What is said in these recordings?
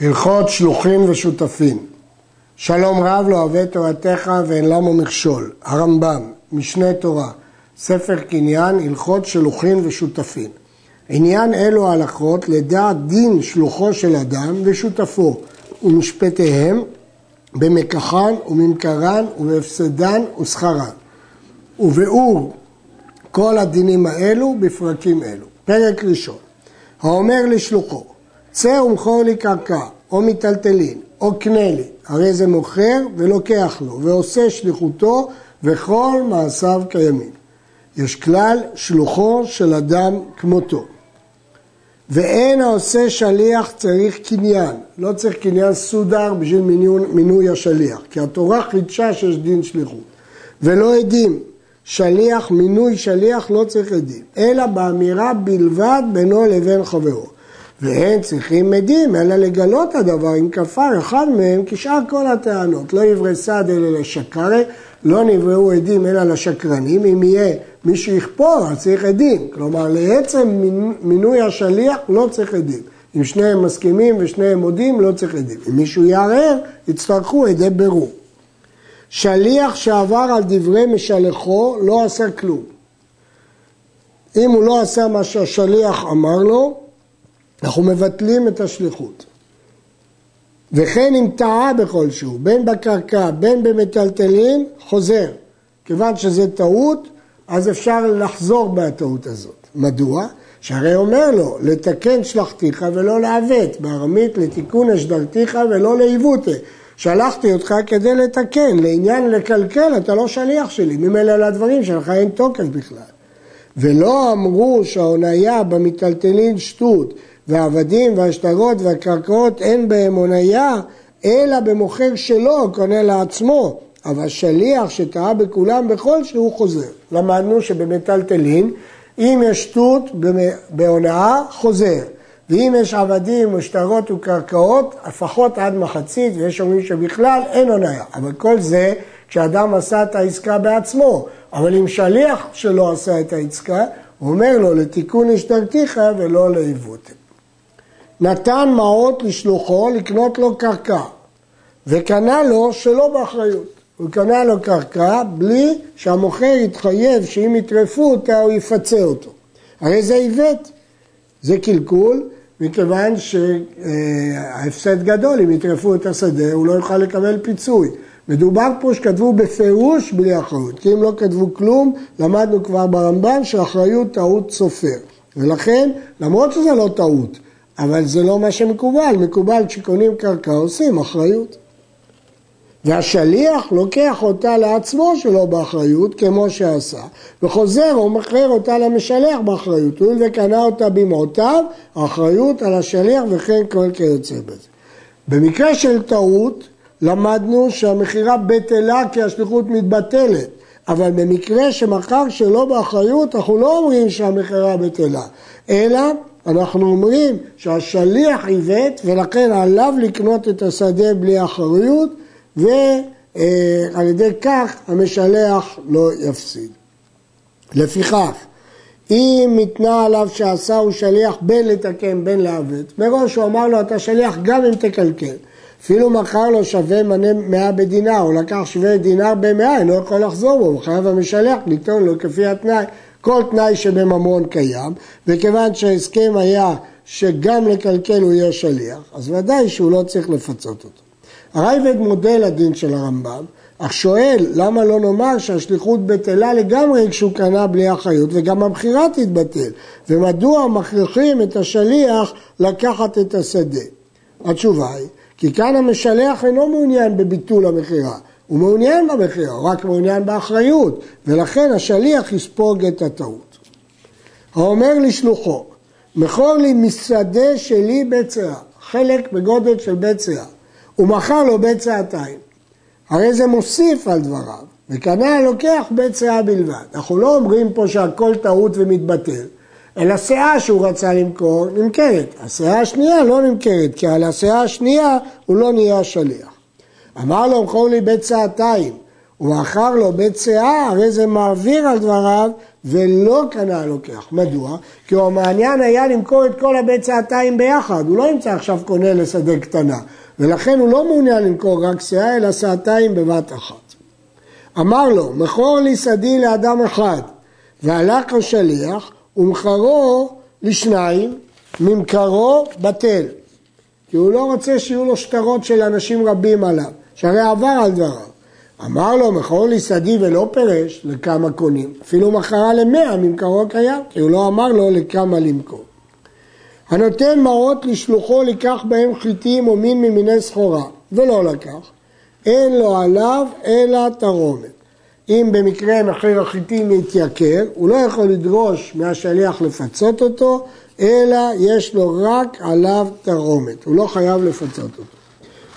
הלכות שלוחים ושותפים. שלום רב לא אוהב תורתך ואין למו מכשול. הרמב"ם, משנה תורה, ספר קניין, הלכות שלוחים ושותפים. עניין אלו ההלכות לדעת דין שלוחו של אדם ושותפו ומשפטיהם במקחן וממכרן ובהפסדן ושכרן. וביאור כל הדינים האלו בפרקים אלו. פרק ראשון האומר לשלוחו צא ומכור לי קרקע, או מיטלטלין, או קנה לי, הרי זה מוכר ולוקח לו, ועושה שליחותו, וכל מעשיו קיימים. יש כלל שלוחו של אדם כמותו. ואין העושה שליח צריך קניין, לא צריך קניין סודר בשביל מינוי, מינוי השליח, כי התורה חידשה שיש דין שליחות. ולא עדים, שליח, מינוי שליח לא צריך עדים, אלא באמירה בלבד בינו לבין חברו. והם צריכים עדים, אלא לגלות הדבר אם כפר אחד מהם כשאר כל הטענות. לא יברא סד אלא לשקרי, לא נבראו עדים אלא לשקרנים, אם יהיה מי שיכפור אז צריך עדים. כלומר לעצם מינוי השליח לא צריך עדים. אם שניהם מסכימים ושניהם מודים לא צריך עדים. אם מישהו יערער יצטרכו עדי ברור. שליח שעבר על דברי משלחו לא עשה כלום. אם הוא לא עשה מה שהשליח אמר לו, אנחנו מבטלים את השליחות. וכן אם טעה בכלשהו, בין בקרקע, בין במטלטלין, חוזר. כיוון שזה טעות, אז אפשר לחזור מהטעות הזאת. מדוע? שהרי אומר לו, לתקן שלחתיך ולא לעוות, בארמית לתיקון אשדרתיך ולא לעיוותה. שלחתי אותך כדי לתקן, לעניין לקלקל אתה לא שליח שלי, ממילא לדברים שלך אין תוקף בכלל. ולא אמרו שההוניה במיטלטלין שטות, והעבדים והשטרות והקרקעות אין בהם הוניה, אלא במוכר שלו, קונה לעצמו. אבל שליח שטעה בכולם בכל שהוא חוזר. למדנו שבמטלטלין, אם יש שטות בהונאה, חוזר. ואם יש עבדים ושטרות וקרקעות, לפחות עד מחצית, ויש אומרים שבכלל אין הונאה. אבל כל זה כשאדם עשה את העסקה בעצמו. אבל אם שליח שלא עשה את העסקה, הוא אומר לו לתיקון השתרתיך ולא לעיוות. נתן מעות לשלוחו לקנות לו קרקע, וקנה לו שלא באחריות. הוא קנה לו קרקע בלי שהמוכר יתחייב שאם יטרפו אותה הוא יפצה אותו. הרי זה עיוות, זה קלקול, מכיוון שההפסד גדול, אם יטרפו את השדה הוא לא יוכל לקבל פיצוי. מדובר פה שכתבו בפירוש בלי אחריות, כי אם לא כתבו כלום, למדנו כבר ברמב"ן שאחריות טעות סופר. ולכן, למרות שזה לא טעות, אבל זה לא מה שמקובל, מקובל כשקונים קרקע עושים אחריות. והשליח לוקח אותה לעצמו שלא באחריות, כמו שעשה, וחוזר או מכר אותה למשלח באחריות. הואיל וקנה אותה במעותיו, האחריות על השליח וכן כל כיוצא בזה. במקרה של טעות, למדנו שהמכירה בטלה כי השליחות מתבטלת, אבל במקרה שמכר שלא באחריות, אנחנו לא אומרים שהמכירה בטלה, אלא אנחנו אומרים שהשליח עיוות ולכן עליו לקנות את השדה בלי אחריות ועל ידי כך המשלח לא יפסיד. לפיכך, אם ניתנה עליו שעשה הוא שליח בין לתקן בין לעוות, מראש הוא אמר לו אתה שליח גם אם תקלקל. אפילו מכר לו שווה מנה מאה בדינר, הוא לקח שווה דינר במאה, אינו יכול לחזור בו, חייב המשלח לטעון לו כפי התנאי. כל תנאי שבממון קיים, וכיוון שההסכם היה שגם לקלקל הוא יהיה שליח, אז ודאי שהוא לא צריך לפצות אותו. הרייבד מודה לדין של הרמב"ם, אך שואל למה לא נאמר שהשליחות בטלה לגמרי כשהוא קנה בלי אחריות וגם המכירה תתבטל ומדוע מכריחים את השליח לקחת את השדה? התשובה היא כי כאן המשלח אינו מעוניין בביטול המכירה הוא מעוניין במכירה, הוא רק מעוניין באחריות ולכן השליח יספוג את הטעות. האומר לשלוחו מכור לי משדה שלי בית חלק בגודל של בית שיער הוא מכר לו בית שעתיים. הרי זה מוסיף על דבריו, וקנה לוקח בית בלבד. אנחנו לא אומרים פה שהכל טעות ומתבטל, אלא שאה שהוא רצה למכור נמכרת. השאה השנייה לא נמכרת, כי על השאה השנייה הוא לא נהיה שליח. אמר לו, מכור לי בית שעתיים, הוא מכר לו בית שאה, הרי זה מעביר על דבריו ולא קנה הלוקח. מדוע? כי הוא המעניין היה למכור את כל הבית שעתיים ביחד, הוא לא ימצא עכשיו קונה לשדה קטנה, ולכן הוא לא מעוניין למכור רק שאה, אלא שעתיים בבת אחת. אמר לו, מכור לי שדי לאדם אחד, והלך השליח, ומכרו לשניים, ממכרו בטל. כי הוא לא רוצה שיהיו לו שטרות של אנשים רבים עליו, שהרי עבר על דבריו. אמר לו, מכור לי שדי ולא פירש לכמה קונים, אפילו מכרה למאה ממכרו קיים, כי הוא לא אמר לו לכמה למכור. הנותן מעות לשלוחו לקח בהם חיטים או מין ממיני סחורה, ולא לקח, אין לו עליו אלא תרומת. אם במקרה מחיר החיטים יתייקר, הוא לא יכול לדרוש מהשליח לפצות אותו, אלא יש לו רק עליו תרומת, הוא לא חייב לפצות אותו.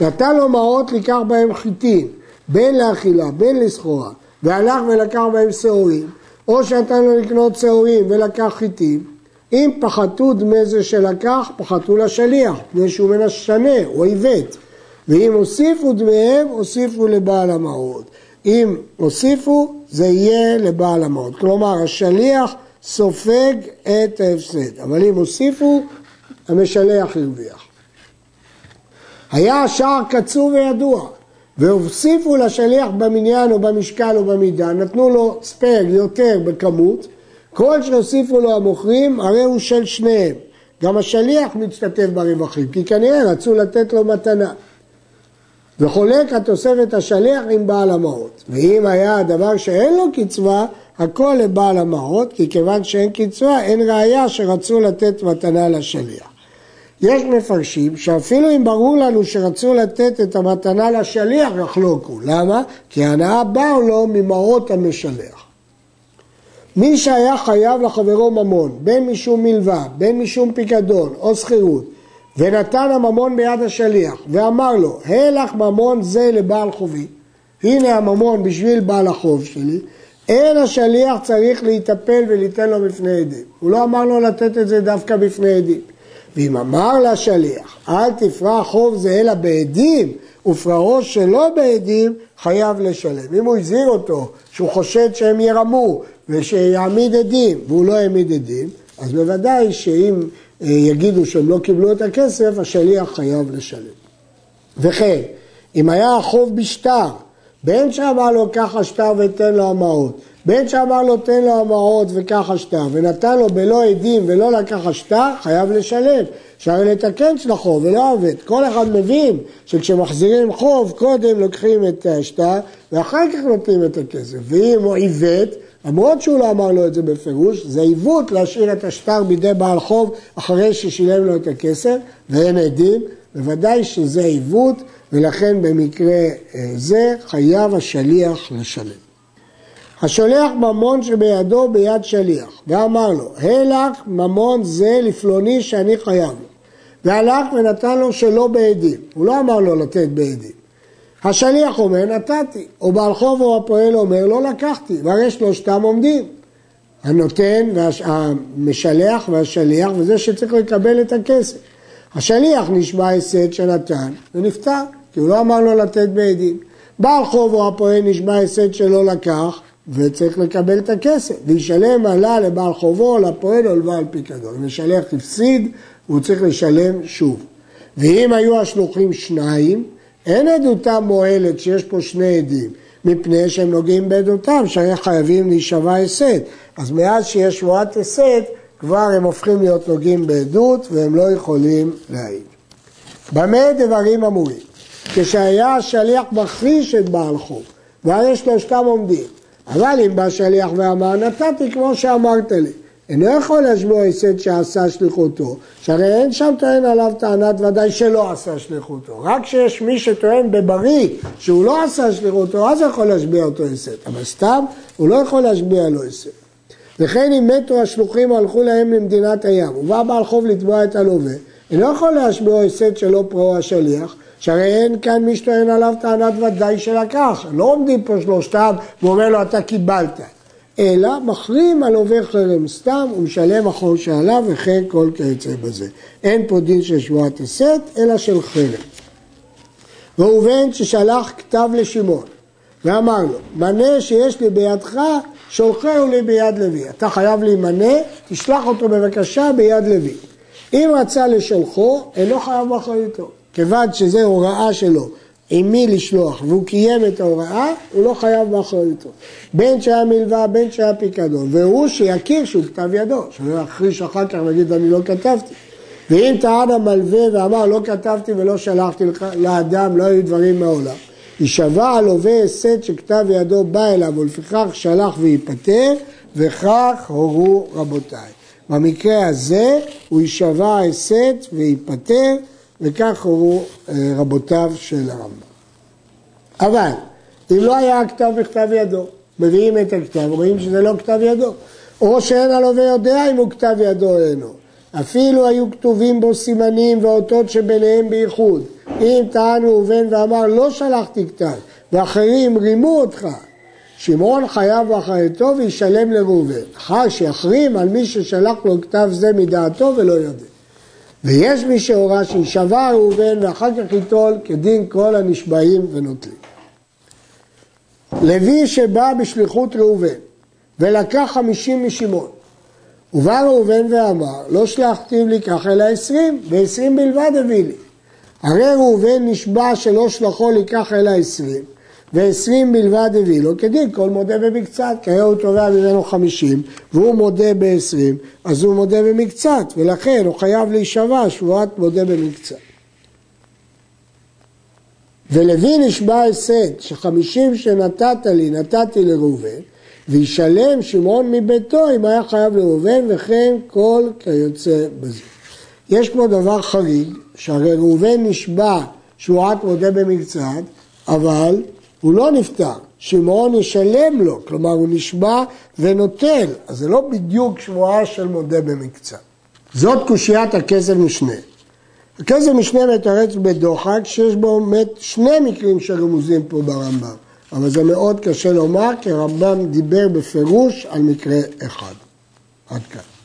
נתן לו מעות לקח בהם חיטים, בין לאכילה, בין לסחורה, והלך ולקח בהם שעורים, או שנתן לו לקנות שעורים ולקח חיטים, אם פחתו דמי זה שלקח, פחתו לשליח, מפני שהוא מנשנה, הוא עיוות. ואם הוסיפו דמיהם, הוסיפו לבעל המעות. אם הוסיפו, זה יהיה לבעל המעות. כלומר, השליח סופג את ההפסד, אבל אם הוסיפו, המשלח הרוויח. היה השער קצור וידוע, והוסיפו לשליח במניין או במשקל או במידה, נתנו לו ספג יותר בכמות, כל שהוסיפו לו המוכרים, הרי הוא של שניהם. גם השליח משתתף ברווחים, כי כנראה רצו לתת לו מתנה. וחולק התוספת השליח עם בעל המעות. ואם היה הדבר שאין לו קצבה, הכל לבעל המעות, כי כיוון שאין קצבה, אין ראיה שרצו לתת מתנה לשליח. יש מפרשים שאפילו אם ברור לנו שרצו לתת את המתנה לשליח, יחלוקו. למה? כי ההנאה באו לו ממעות המשלח. מי שהיה חייב לחברו ממון, בין משום מלווה, בין משום פיקדון או שכירות, ונתן הממון ביד השליח, ואמר לו, הלך ממון זה לבעל חובי, הנה הממון בשביל בעל החוב שלי, אין השליח צריך להיטפל וליתן לו בפני עדים. הוא לא אמר לו לתת את זה דווקא בפני עדים. ואם אמר לשליח, אל תפרע חוב זה אלא בעדים, ופרעו שלא בעדים, חייב לשלם. אם הוא הזהיר אותו שהוא חושד שהם ירמו ושיעמיד עדים, והוא לא העמיד עדים, אז בוודאי שאם אה, יגידו שהם לא קיבלו את הכסף, השליח חייב לשלם. וכן, אם היה החוב בשטר, בין שאמר לו קח השטר ותן לו המעות, בין שאמר לו תן לו המעות וקח השטר, ונתן לו בלא עדים ולא לקח השטר, חייב לשלם. שהרי לתקן של החוב ולא עובד. כל אחד מבין שכשמחזירים חוב, קודם לוקחים את השטר ואחר כך נותנים את הכסף. ואם הוא עיוות, למרות שהוא לא אמר לו את זה בפירוש, זה עיוות להשאיר את השטר בידי בעל חוב אחרי ששילם לו את הכסף, ואין עדים, בוודאי שזה עיוות, ולכן במקרה אה, זה חייב השליח לשלם. השולח ממון שבידו ביד שליח, ואמר לו, הלך ממון זה לפלוני שאני חייב לו. והלך ונתן לו שלא בעדים, הוא לא אמר לו לתת בעדים. השליח אומר, נתתי, או בעל חוב או הפועל אומר, לא לקחתי, והרי שלושתם עומדים. הנותן, המשלח והשליח, וזה שצריך לקבל את הכסף. השליח נשבע הסד שנתן ונפטר, כי הוא לא אמר לו לתת בעדים. בעל חוב או הפועל נשבע הסד שלא לקח, וצריך לקבל את הכסף, וישלם עלה לבעל חובו, לפועל או לבעל פיקדון. השליח הפסיד, הוא צריך לשלם שוב. ואם היו השלוחים שניים, אין עדותם מועלת שיש פה שני עדים, מפני שהם נוגעים בעדותם, שהרי חייבים להישבע הסד. אז מאז שיש שבועת הסד, כבר הם הופכים להיות נוגעים בעדות והם לא יכולים להעיד. במה דברים אמורים? כשהיה השליח מכחיש את בעל חוב, והרי שלושתם עומדים, אבל אם בא שליח ואמר, נתתי כמו שאמרת לי, אינו יכול להשביע הסד שעשה שליחותו, שהרי אין שם טוען עליו טענת ודאי שלא עשה שליחותו. רק כשיש מי שטוען בבריא שהוא לא עשה שליחותו, אז יכול להשביע אותו הסד. אבל סתם, הוא לא יכול להשביע לו הסד. וכן אם מתו השלוחים הלכו להם למדינת הים, ובא בעל חוב לתבוע את הלווה, אינו יכול להשביע הסד שלא פרעו השליח, שהרי אין כאן מי שטוען עליו טענת ודאי שלקח, לא עומדים פה שלושתם ואומר לו אתה קיבלת. אלא מחרים על עובר חרם סתם ומשלם החור שעליו וכן כל כיוצא בזה. אין פה דין של שבועת הסת אלא של חרם. ראובן ששלח כתב לשמעון ואמר לו, מנה שיש לי בידך שולחהו לי ביד לוי. אתה חייב להימנה, תשלח אותו בבקשה ביד לוי. אם רצה לשולחו, אינו חייב באחריותו. כיוון שזו הוראה שלו עם מי לשלוח והוא קיים את ההוראה, הוא לא חייב באחריותו. בין שהיה מלווה, בין שהיה פיקדון, והוא שיכיר שהוא כתב ידו, שלא יכחיש אחר כך ויגיד אני לא כתבתי. ואם טען המלווה ואמר לא כתבתי ולא שלחתי לאדם, לא היו דברים מעולם. יישבע הלווה הסת שכתב ידו בא אליו ולפיכך שלח וייפטר, וכך הורו רבותיי. במקרה הזה הוא יישבע הסת וייפטר וכך הורו אה, רבותיו של הרמב"ם. אבל אם לא היה הכתב בכתב ידו, מביאים את הכתב, רואים שזה לא כתב ידו. או שאין הלווה יודע אם הוא כתב ידו או אינו. אפילו היו כתובים בו סימנים ואותות שביניהם בייחוד. אם טען ראובן ואמר לא שלחתי כתב, ואחרים רימו אותך, שמעון חייב באחריתו וישלם לראובן. אחר שיחרים על מי ששלח לו כתב זה מדעתו ולא יודע. ויש מי שהורה שישבע ראובן ואחר כך ייטול כדין כל הנשבעים ונוטלים. לוי שבא בשליחות ראובן ולקח חמישים משמעון ובא ראובן ואמר לא שלחתי לי כך אלא עשרים ועשרים בלבד הביא לי הרי ראובן נשבע שלא שלחו כך אלא עשרים ועשרים בלבד הביא לו, כדין כל מודה במקצת, כי היום הוא תובע ממנו חמישים והוא מודה בעשרים, אז הוא מודה במקצת, ולכן הוא חייב להישבע שבועת מודה במקצת. ולוי נשבע הסד שחמישים שנתת לי נתתי לראובן וישלם שמעון מביתו אם היה חייב לראובן וכן כל כיוצא בזה. יש פה דבר חריג שהרי ראובן נשבע שבועת מודה במקצת אבל הוא לא נפטר, שמעון ישלם לו, כלומר הוא נשבע ונוטל, אז זה לא בדיוק שבועה של מודה במקצת. זאת קושיית הכסף משנה. הכסף משנה מתרץ בדוחק שיש בו באמת שני מקרים שרמוזים פה ברמב"ם, אבל זה מאוד קשה לומר כי הרמב"ם דיבר בפירוש על מקרה אחד. עד כאן.